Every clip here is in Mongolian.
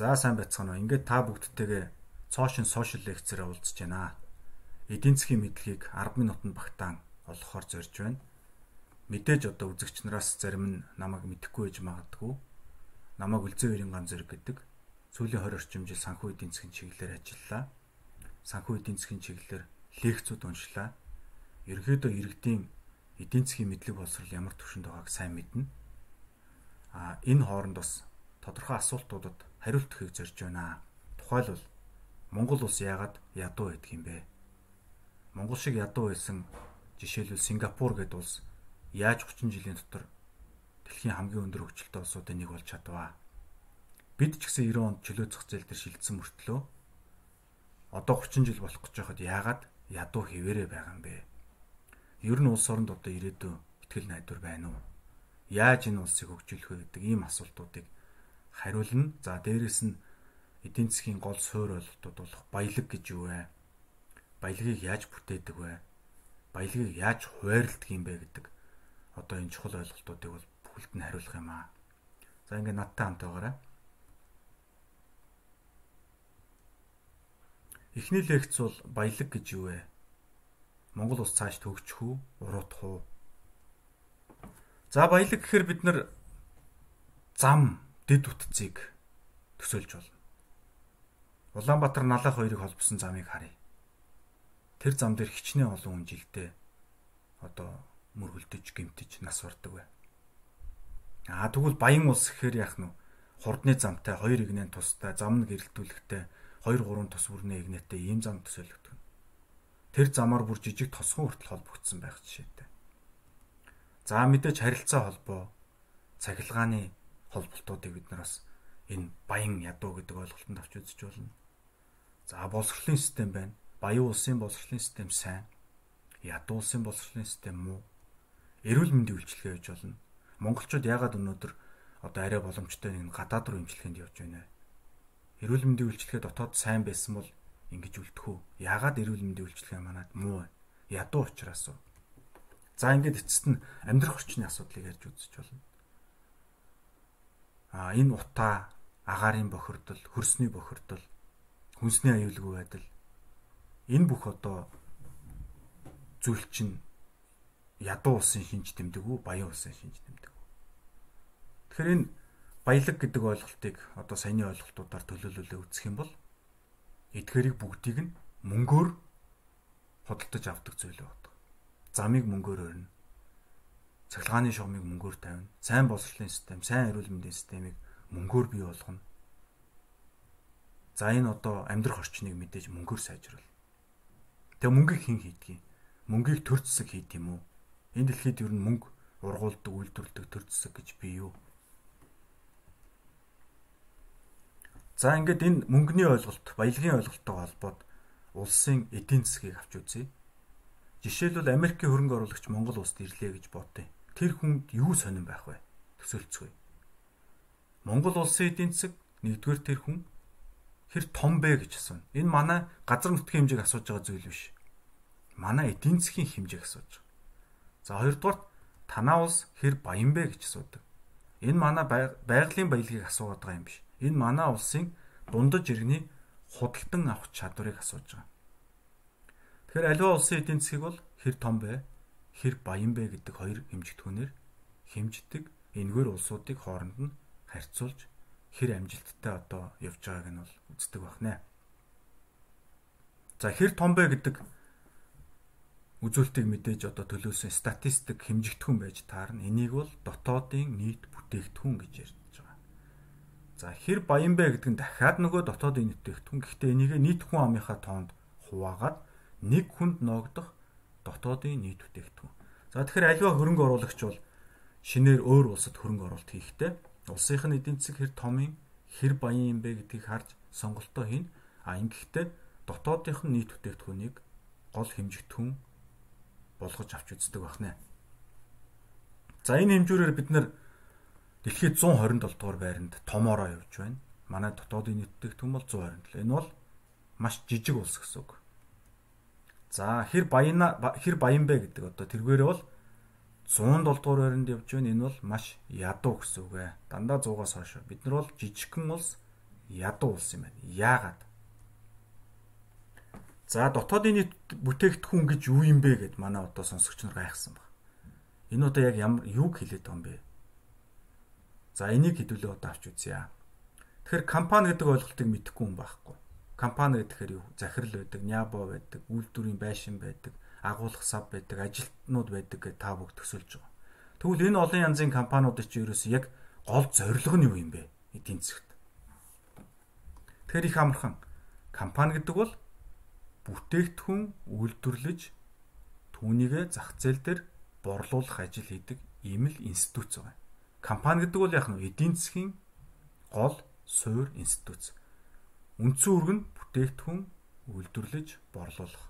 За сайн байцгаана уу. Ингээд та бүгдтэйгээ цоошин сошиал лекцээр уулзж байна. Эдийн засгийн мэдлэгийг 10 минутанд багтаан олгохоор зорж байна. Мэдээж одоо үзэгч нараас зарим нь намайг мэдэхгүй байж магадгүй. Намайг Үлзээ хоёрын ганц зэрэг гэдэг сүүлийн 20 орчим жил санхүү эдийн засгийн чиглэлээр ажиллалаа. Санхүү эдийн засгийн чиглэлээр лекцүүд уншлаа. Ерөнхийдөө иргэдийн эдийн засгийн мэдлэг боловсрол ямар түвшинд байгааг сайн мэднэ. А энэ хооронд бас тодорхой асуултуудад хариулт өгөхийг зорж байна. Тухайлбал Монгол улс яагаад ядуу байдаг юм бэ? Монгол шиг ядуу байсан жишээлбэл Сингапур гэдэг улс яаж 30 жилийн дотор дэлхийн хамгийн өндөр хөгжилтэй улсуудын нэг болж чадваа. Бид ч гэсэн 90 онд чөлөө зах зээл дээр шилжсэн мөртлөө одоо 30 жил болох гэж байхад яагаад ядуу хിവэрэ байгаа юм бэ? Ер нь улс оронд одоо ирээдүйн ихтгэл найдвар байна уу? Яаж энэ улсыг хөгжүүлэх вэ гэдэг ийм асуултуудыг хариулна. За дээрэс нь эдийн засгийн гол суурь ойлголтууд болох баялаг гэж юу вэ? Баялагийг яаж бүтээдэг вэ? Баялагийг яаж хуваарлдаг юм бэ гэдэг одоо энэ чухал ойлголтуудыг бол бүхэлд нь хариулах юм аа. За ингээд надтай хамт байгаарай. Эхний лекц бол баялаг гэж юу вэ? Монгол улс цааш төгжих үү, уруудах уу? За баялаг гэхээр бид нар зам дэд утцыг төсөөлж болно. Улаанбаатар налах хоёрыг холбосон замыг харъя. Тэр зам дээр хичнээн олон хүн жилдээ одоо мөргөлдөж гимтэж нас бардаг бай. Аа тэгвэл Баян улс гэхээр яах нь хурдны замтай хоёр игнэн тустай зам нь гэрэлтүүлэхтэй 2 3 тус бүрний игнэтэй ийм зам төсөөлөгдөн. Тэр замаар бүр жижиг тосгон хүртэл холбогдсон байх жишээтэй. За мэдээж харилцаа холбоо цахилгааны холболтуудыг бид нар бас энэ баян ядуу гэдэг ойлголтод авч үзэж болно. За боловсролын систем байна. Баян улсын боловсролын систем сайн. Ядуу улсын боловсролын систем муу. Эрүүл мэндийн үйлчилгээ хийж болно. Монголчууд яагаад өнөөдөр одоо арай боломжтой нэг гадаад руу имчилгээнд явж байна вэ? Эрүүл мэндийн үйлчилгээ дотоод сайн байсан бол ингэж үлдэх үү? Яагаад эрүүл мэндийн үйлчилгээ манад муу вэ? Ядуу учраас уу? За ингээд эцэст нь амьдрах орчны асуудлыг ярьж үзэж болно а энэ утаа агаарын бохирдол, хөрсний бохирдол, хүнсний аюулгүй байдал энэ бүх одоо зүйл чинь ядуу улсын шинж тэмдэг үү, баян улсын шинж тэмдэг үү. Тэгэхээр энэ баялаг гэдэг ойлголтыг одоо саяны ойлголтуудаар төлөөлөлөө үзэх юм бол эдгээрийг бүгдийг нь мөнгөөр худалдаж авдаг зүйл байдаг. Замыг мөнгөөр өрнө цахилгааны шугамыг мөнгөөр тавина. Сайн боловсролын систем, сайн эрүүл мэндийн системийг мөнгөөр бий болгоно. За энэ одоо амьдрах орчныг мэдээж мөнгөөр сайжруулна. Тэгээ мөнгийг хэн хийдгийг? Мөнгийг төр зэсэг хийд юм уу? Энэ дэлхийд ер нь мөнгө ургуулдаг, үйлдвэрлэдэг төр зэсэг гэж бий юу? За ингээд энэ мөнгөний ойлголт, баялагын ойлголттой холбоод улсын эдийн засгийг авч үзье. Жишээлбэл Америкийн хөрөнгө оруулагч Монгол улсад ирлээ гэж бодъё тэр хүнд юу сонирн байх вэ? Төсөөлцгөө. Монгол улсын эдийн засаг нэгдүгээр тэр хүн хэр том бэ гэж асууна. Энэ манай газар нутгийн хэмжээг асууж байгаа зүйл биш. Манай эдийн засгийн хэмжээг асууж байгаа. За хоёрдугаар танаа улс хэр баян бэ гэж асуудаг. Энэ манай байгалийн баялагийг асуугаад байгаа юм биш. Энэ манай улсын дундаж иргэний худалдан авах чадварыг асууж байгаа. Тэгэхээр аливаа улсын эдийн засгийг бол хэр том бэ? Хэр баян бэ гэдэг хоёр хэмжигдэхүүнээр хэмждэг энэгээр улсуудыг хооронд нь харьцуулж хэр амжилттай одоо явж байгааг нь бол үздэг байна. За хэр том бэ гэдэг үзүүлэлтийг мэдээж одоо төлөөсөн статистик хэмжигдэхүүн байж таарна. Энийг бол дотоодын нийт бүтээгдэхүүн гэж ярьж байгаа. За хэр баян бэ гэдэг нь дахиад нөгөө дотоодын бүтээгдэхүүн. Гэхдээ энийг нийт хүн амынхаа тоонд хуваагаад нэг хүнд ноогдох дотоодын нийт бүтээгдэхүүн. За тэгэхээр аливаа хөрөнгө оруулагч бол шинээр өөр улсад хөрөнгө оруулалт хийхдээ улсынх нь эдийн засаг хэр том юм, хэр баян юм бэ гэдгийг харж сонголтоо хийн. А ингэхдээ дотоодынх нь нийт бүтээгдэхүүнийг гол хэмжигдэхүүн болгож авч үздэг байна. За энэ хэмжүүрээр бид нар дэлхийд 127 дугаар байранд томоороо явж байна. Манай дотоодын нийт бүтээгдэхүүн бол 127. Энэ бол маш жижиг улс гэсэн үг. За хэр баяна хэр баян бэ гэдэг одоо тэргээр бол 107 дугаар байранд явж байна. Энэ бол маш ядуу гэсэн үг ээ. Дандаа 100-аас хойш. Бид нар бол жижигхэн улс ядуу улс юм байна. Яагаад? За дотоодын нийт бүтээгдэхүүн гэж юу юм бэ гэд манай одоо сонсогч нар гайхсан баг. Энэ одоо яг ямар юуг хэлээд байгаа юм бэ? За энийг хэдүүлээ одоо авч үзье. Тэгэхээр компани гэдэг ойлголтыг мэдэхгүй хүн байхгүй. Компани гэхээр юу? Захирал байдаг, нябо байдаг, үйлдвэрийн байшин байдаг, агуулгах сав байдаг, ажилтнууд байдаг гэж та бүгд төсөлж байгаа. Тэгвэл энэ олон янзын компаниудад чи ерөөс яг гол зорилго нь юу юм бэ? Эдийн засагт. Тэгэхээр их амархан компани гэдэг бол бүтээгдэхүүн үйлдвэрлэж түүнийгээ зах зээл дээр борлуулах ажил хийдэг ийм л институт байгаа. Компани гэдэг бол яг нь эдийн засгийн гол суур институт. Үндсэн нь бүтээгдэхүүн үйлдвэрлэж борлуулах.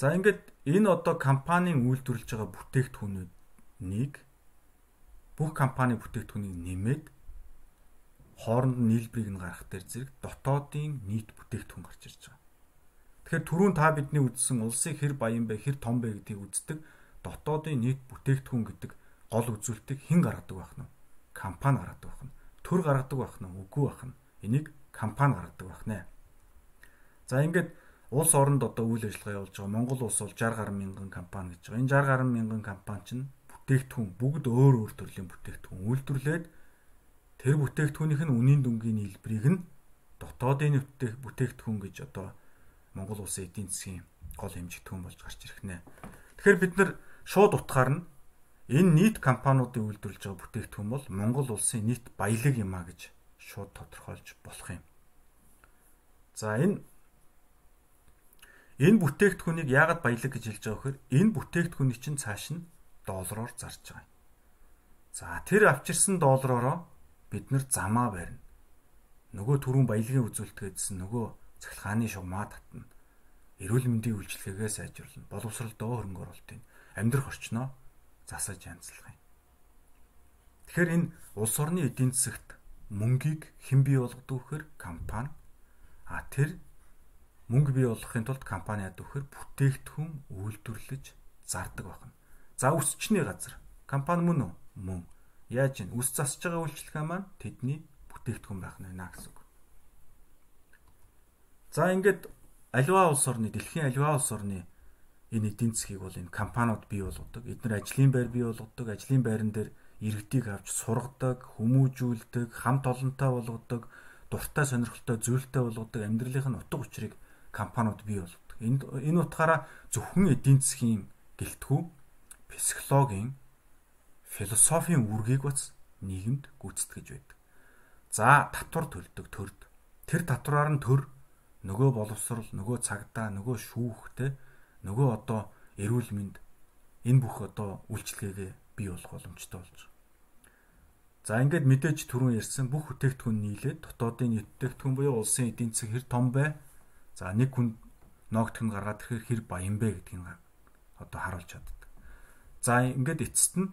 За ингээд энэ одоо компанийн үйлдвэрлэж байгаа бүтээгдэхүүнүүдийг бүх компани бүтээгдэхүүнийг нэмээд хооронд нь нийлбэрийг нь гаргах дээр зэрэг дотоодын нийт бүтээгдэхүүн гарч ирж байгаа. Тэгэхээр түрүүн та бидний үзсэн улсын хэр баян бэ, хэр том бэ гэдгийг үздэг дотоодын нийт бүтээгдэхүүн гэдэг гол үзүүлэлтийг хэн гаргадаг байх нь? Компани гаргадаг байх нь. Төр гаргадаг байх нь? Үгүй байх нь. Энийг компани гаргадаг байх нэ. За ингээд улс оронд одоо үйл ажиллагаа явуулж байгаа Монгол улс бол 60 гаруй мянган компани гэж байгаа. Энэ 60 гаруй мянган компани чинь бүтээгдэхүүн бүгд өөр өөр төрлийн бүтээгдэхүүн үйлдвэрлээд тэр бүтээгдэхүүнийх нь үнийн дүнгийн нийлбэрийг нь дотоодын бүтээгдэхүүн гэж одоо Монгол улсын эдийн засгийн гол хэмжигдэхүүн болж гарч ирэх нэ. Тэгэхээр бид нар шууд утгаар нь энэ нийт компаниудын үйлдвэрлэж байгаа бүтээгдэхүүн бол Монгол улсын нийт баялаг юм а гэж шууд тодорхойлж болох юм. За энэ энэ бүтээгдэхүүнийг яагаад баялаг гэж хэлж байгаа вэхээр энэ бүтээгдэхүүний чинь цааш нь доллараар зарж байгаа юм. За тэр авчирсан доллараароо бид нар замаа барина. Нөгөө түрүүн баялагын үзүүлэлт гэдсэн нөгөө цахилгааны шугамаа татна. Эрүүл мэндийн үйлчилгээгээ сайжруулна. Боловсрол доо хөрөнгө оруулалтын амьдрах орчноо засаж янзлах юм. Тэгэхээр энэ улс орны эдийн засагт мөнгийг хэн бий болгодог вэхээр компани. А тэр мөнгө бий болгохын тулд компани яд вэхээр бүтээгдэхүүн үйлдвэрлэж зардаг байна. За өсчний газар компани мөн үү? Мөн. Яаж ин үс засж байгаа үйлчлэгээ маань тэдний бүтээгдэхүүн байх нь байна гэсэн үг. За ингээд аливаа улс орны дэлхийн аливаа улс орны энэ эдийн засгийг бол энэ компаниуд бий болгодог. Эдгээр ажлын байр бий болгодог. Ажлын байран дээр иргэдийг авч сургадаг, хүмүүжүүлдэг, хамт олонтой болгодог, дуртай сонирхолтой зүйлтэй болгодог, амьдралын утга учирыг компаниуд бий болгодог. Энэ энэ утгаараа зөвхөн эдийн засгийн гэлтгүү психологийн философийн үргийг бац нийгэмд гүйцэтгэж байдаг. За татвар төлдөг төрд. Тэр татвараар нь төр нөгөө боловсрал, нөгөө цагдаа, нөгөө шүүхтэй нөгөө одоо эрүүл мэнд энэ бүх одоо үйлчлэгээгээ бий болох боломжтой болж байгаа. За ингээд мэдээж түрүүн ярьсан бүх бүтээгдэхүүн нийлээд дотоодын бүтээгдэхүүн буюу улсын эдийн засаг хэр том бай. За нэг хүн ноогдох нь гаргаад ирэхээр хэр баян бэ гэдгийг одоо харуулж чаддаг. За ингээд эцэст нь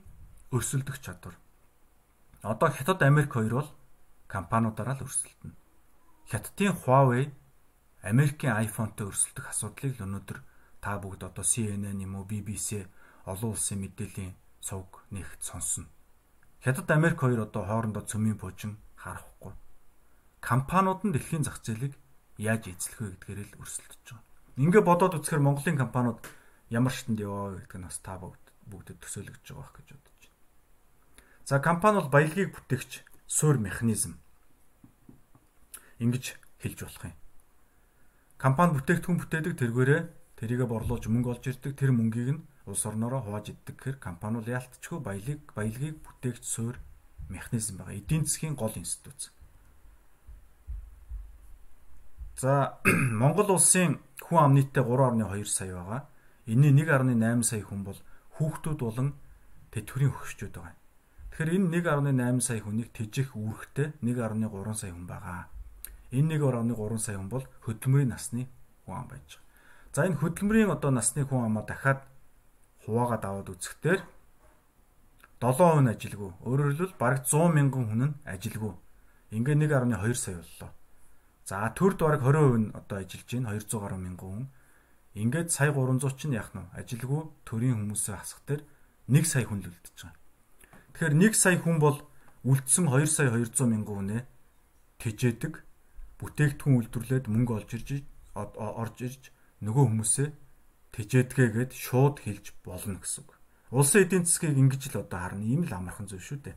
өрсөлдөх чадвар. Одоо Хятад Америк хоёр бол компаниудаараа л өрсөлдөнө. Хятадын Huawei Америкийн iPhone-той өрсөлдөх асуудлыг л өнөөдөр та бүгд одоо CNN юм уу BBC олон улсын мэдээллийн цуг нэгт сонсно. Хятад Америк хоёр одоо хоорондоо цөмийн буужин харахгүй. Компаниуд нь дэлхийн зах зээлийг яаж эзлэх вэ гэдгээр л өрсөлдөж байгаа. Ингээ бодоод үзэхээр Монголын компаниуд ямар шатнд яваа вэ гэдэг нь бас та бүгд бүгдэд төсөөлөгдөж байгаа байх гэж бодож байна. За компани бол баялагийг бүтээгч суур механизм ингэж хэлж болох юм. Компани бүтээгдэхүүн бүтээдэг тэргээрээ тэрийгэ борлуулж мөнгө олж ирдэг тэр мөнгийг нь улс орноороо хувааж иддэг гэхээр компани бол яалтчгүй баялаг баялагийг бүтээгч суур механизм байгаа. Эдийн засгийн гол институт. За Монгол улсын хүн ам нийтдээ 3.2 сая байгаа. Энийн 1.8 сая хүн бол хүүхдүүд болон тэтгэврийн хөгшчүүд байгаа. Тэгэхээр энэ 1.8 сая хүнийг тэжих үүрэгтэй 1.3 сая хүн байгаа. Энэ 1.3 сая хүн бол хөдөлмөрийн насны хүн ам байж байгаа. За энэ хөдөлмөрийн одоо насны хүн амаа дахиад хуваагаад аваад үзэхдээ 7% нь ажилгүй. Өөрөөр хэлбэл бараг 100 мянган хүн нь ажилгүй. Ингээ 1.2 сая боллоо. За төрд бараг 20% нь одоо ажиллаж байна. 200 гаруй мянган хүн. Ингээд сая 300 ч нь яах нь ажилгүй төрийн хүмүүсээ хасах дээр 1 сая хүн л үлдчихэж байгаа. Тэгэхээр 1 сая хүн бол үлдсэн 2 сая 200 мянган хүнээ тэжээдэг бүтээгдэхүүн үйлдвэрлээд мөнгө олж ирж орж ирж нөгөө хүмүүсээ тэжээдгээгээд шууд хэлж болно гэсэн үг. Улсын эдийн засгийг ингэж л одоо харна. Ийм л амархан зүйл шүү дээ.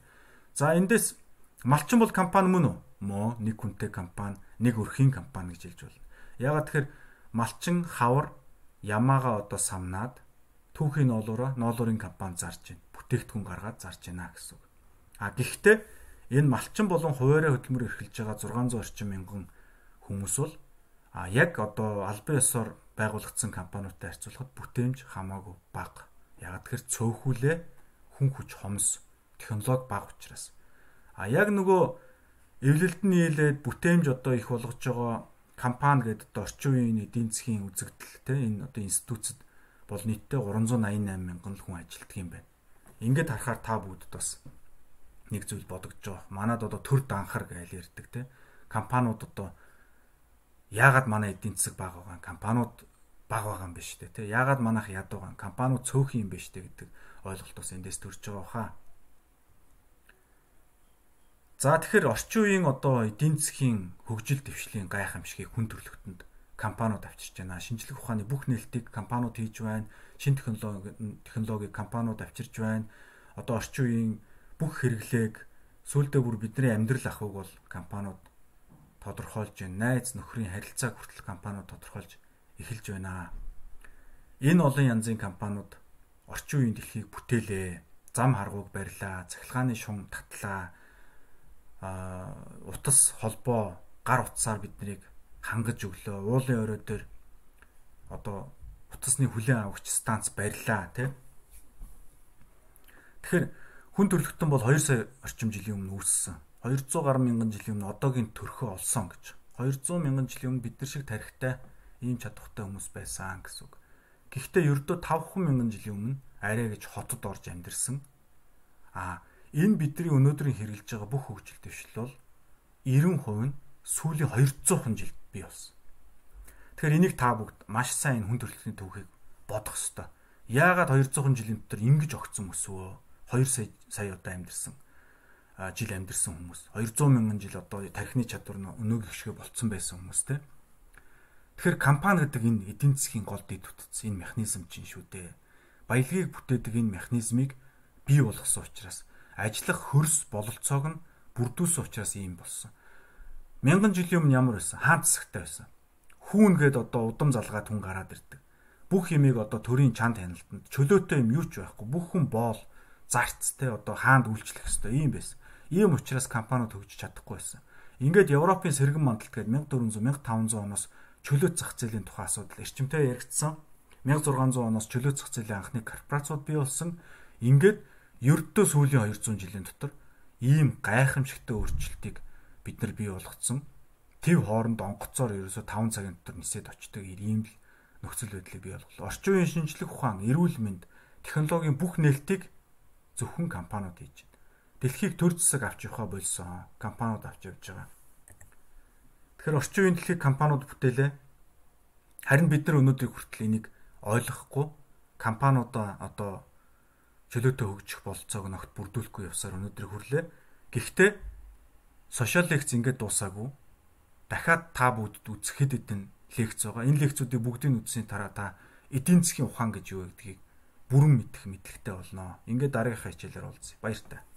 За эндээс малчин бол компани мөн үү? Мо нэг хүнтэй компани, нэг өрхийн компани гэж хэлж болно. Ягаад тэгэхээр малчин хавар ямаага одоо самнаад түүхийн ноолороо ноолорын компани зарж байна. Бүтээгдэхүүн гаргаад зарж байна гэсэн үг. А гэхдээ энэ малчин болон хуваараа хөдөлмөр эрхэлж байгаа 600 орчим мянган хүмүүс бол а яг одоо албан ёсоор байгуулагдсан компаниудтай харьцуулахад бүтээмж хамаагүй бага. Яг тэр цөөхүүлээ хүн хүч хомс технологи бага учраас. А яг нөгөө эвлэлд нь нийлээд бүтээмж одоо их болгож байгаа компани гэдэг одоо орчин үеийн эдийн засгийн үзэгдэл те энэ одоо институцэд бол нийтдээ 388 мянган хүн ажилладаг юм байна. Ингээд харахаар та бүгд бас нэг зүйл бодогдож байгаа. Манад одоо төр данхар гэж ярьдаг те. Компаниуд одоо яагаад манай эдийн засаг бага байгаа компаниуд бага байгаа юм биш үү те яагаад манайх яд байгаа компаниуд цөөхөн юм биш үү гэдэг ойлголт бас эндээс төрж байгаа хаа За тэгэхээр орчин үеийн одоо эдийн засгийн хөгжил дэвшлийн гайхамшигыг хүн төрөлхтөнд компаниуд авчирч байна. Шинжлэх ухааны бүх нээлтийг компаниуд хийж байна. Шин технологи технологиг компаниуд авчирч байна. Одоо орчин үеийн бүх хэрэглээг сүүлдээ бүр бидний амьдрал ахуйг бол компаниуд тодорхойлж байна. Найз нөхрийн харилцааг хүртэл компаниуд тодорхойлж эхэлж байна. Энэ олон янзын компаниуд орчин үеийн дэлхийг бүтээлээ. Зам харгууг барьлаа, цахилгааны шум татлаа. а утас холбоо гар утсаар биднийг хангаж өглөө. Уулын орой дээр одоо утасны хүлээн авахч станц барьлаа тий. Тэгэхээр хүн төрөлхтөн бол 2 сая орчим жилийн өмнө үүссэн. 200 гаруй мянган жилийн өмнө одоогийн төрхөө олсон гэж. 200 мянган жилийн өмнө бид нар шиг тарихтай ийм чадвартай хүмүүс байсан гэсэн үг. Гэхдээ ердөө 5 мянган жилийн өмнө арай гэж хотод орж амьдэрсэн. А энэ бидний өнөөдрийн хэрэгжилж байгаа бүх хөгжил дэвшил бол 90% нь сүүлийн 200 жилд бий болсон. Тэгэхээр энийг та бүгд маш сайн хүн төрөлхтний төвхийг бодох ёстой. Яагаад 200 жилийн дотор ингэж огцсон өсвөө? 2 сая сая удаа амьдэрсэн жил амьдэрсэн хүмүүс 200 мянган жил одоо тархины чадвар нь өнөөгийн шиг болцсон байсан хүмүүс те Тэгэхээр компани гэдэг энэ эдийн засгийн гол дэд бүтц энэ механизм чинь шүү дээ. Баялагийг бүтээдэг энэ механизмыг бий болгосон учраас ажиллах хөрс бололцоог нь бүрдүүлсэн учраас ийм болсон. Мянган жилийн өмнө ямар байсан? Хаан засагтай байсан. Хүүн гээд одоо удам залгаад хүн гараад ирдэг. Бүх юмыг одоо төрийн чанд хяналтанд чөлөөтэй юм юу ч байхгүй. Бүх хүн боол зарцтай одоо хаанд үйлчлэх хэвээр ийм байсан. Ийм учраас компаниуд хөгжиж чадахгүй байсан. Ингээд Европын сэргэн мандалт гээд 1400 1500 оноос чөлөөт зах зээлийн тухай асуудал эрчимтэй яригдсан. 1600 оноос чөлөөт зах зээлийн анхны корпорациуд бий болсон. Ингээд ердөө сүүлийн 200 жилийн дотор ийм гайхамшигтай өөрчлөлтийг бид нар бий болгоцсон. Тэв хооронд онгоцоор ерөөсө 5 цагийн дотор нисээд очдог ийм л нөхцөл байдлыг бий болголоо. Орчин үеийн шинжлэх ухаан, эрүүл мэнд, технологийн бүх нээлтийг зөвхөн компаниуд хийж. Дэлхийг төр засаг авч явахаа болсон. Компаниуд авч явж байгаа. Тэгэхээр орчин үеийн дэлхийг компаниуд бүтээлээ. Харин бид нар өнөөдрийг хүртэл энийг ойлгохгүй компаниудаа одоо чөлөөтэй хөгжих болцоог ногт бүрдүүлэхгүй явсаар өнөөдрийг хүрлээ. Гэхдээ сошиал лекц ингээд дуусаагүй. Дахиад та бүгд үзэх хэд хэдэн лекц байгаа. Энэ лекцүүдийг бүгдийг үзсийн дараа та эдийн засгийн ухаан гэж юу гэдгийг бүрэн мэдэх мэдлэгтэй болно. Ингээд дараагийнхаа хичээлээр уулзъя. Баяр таа.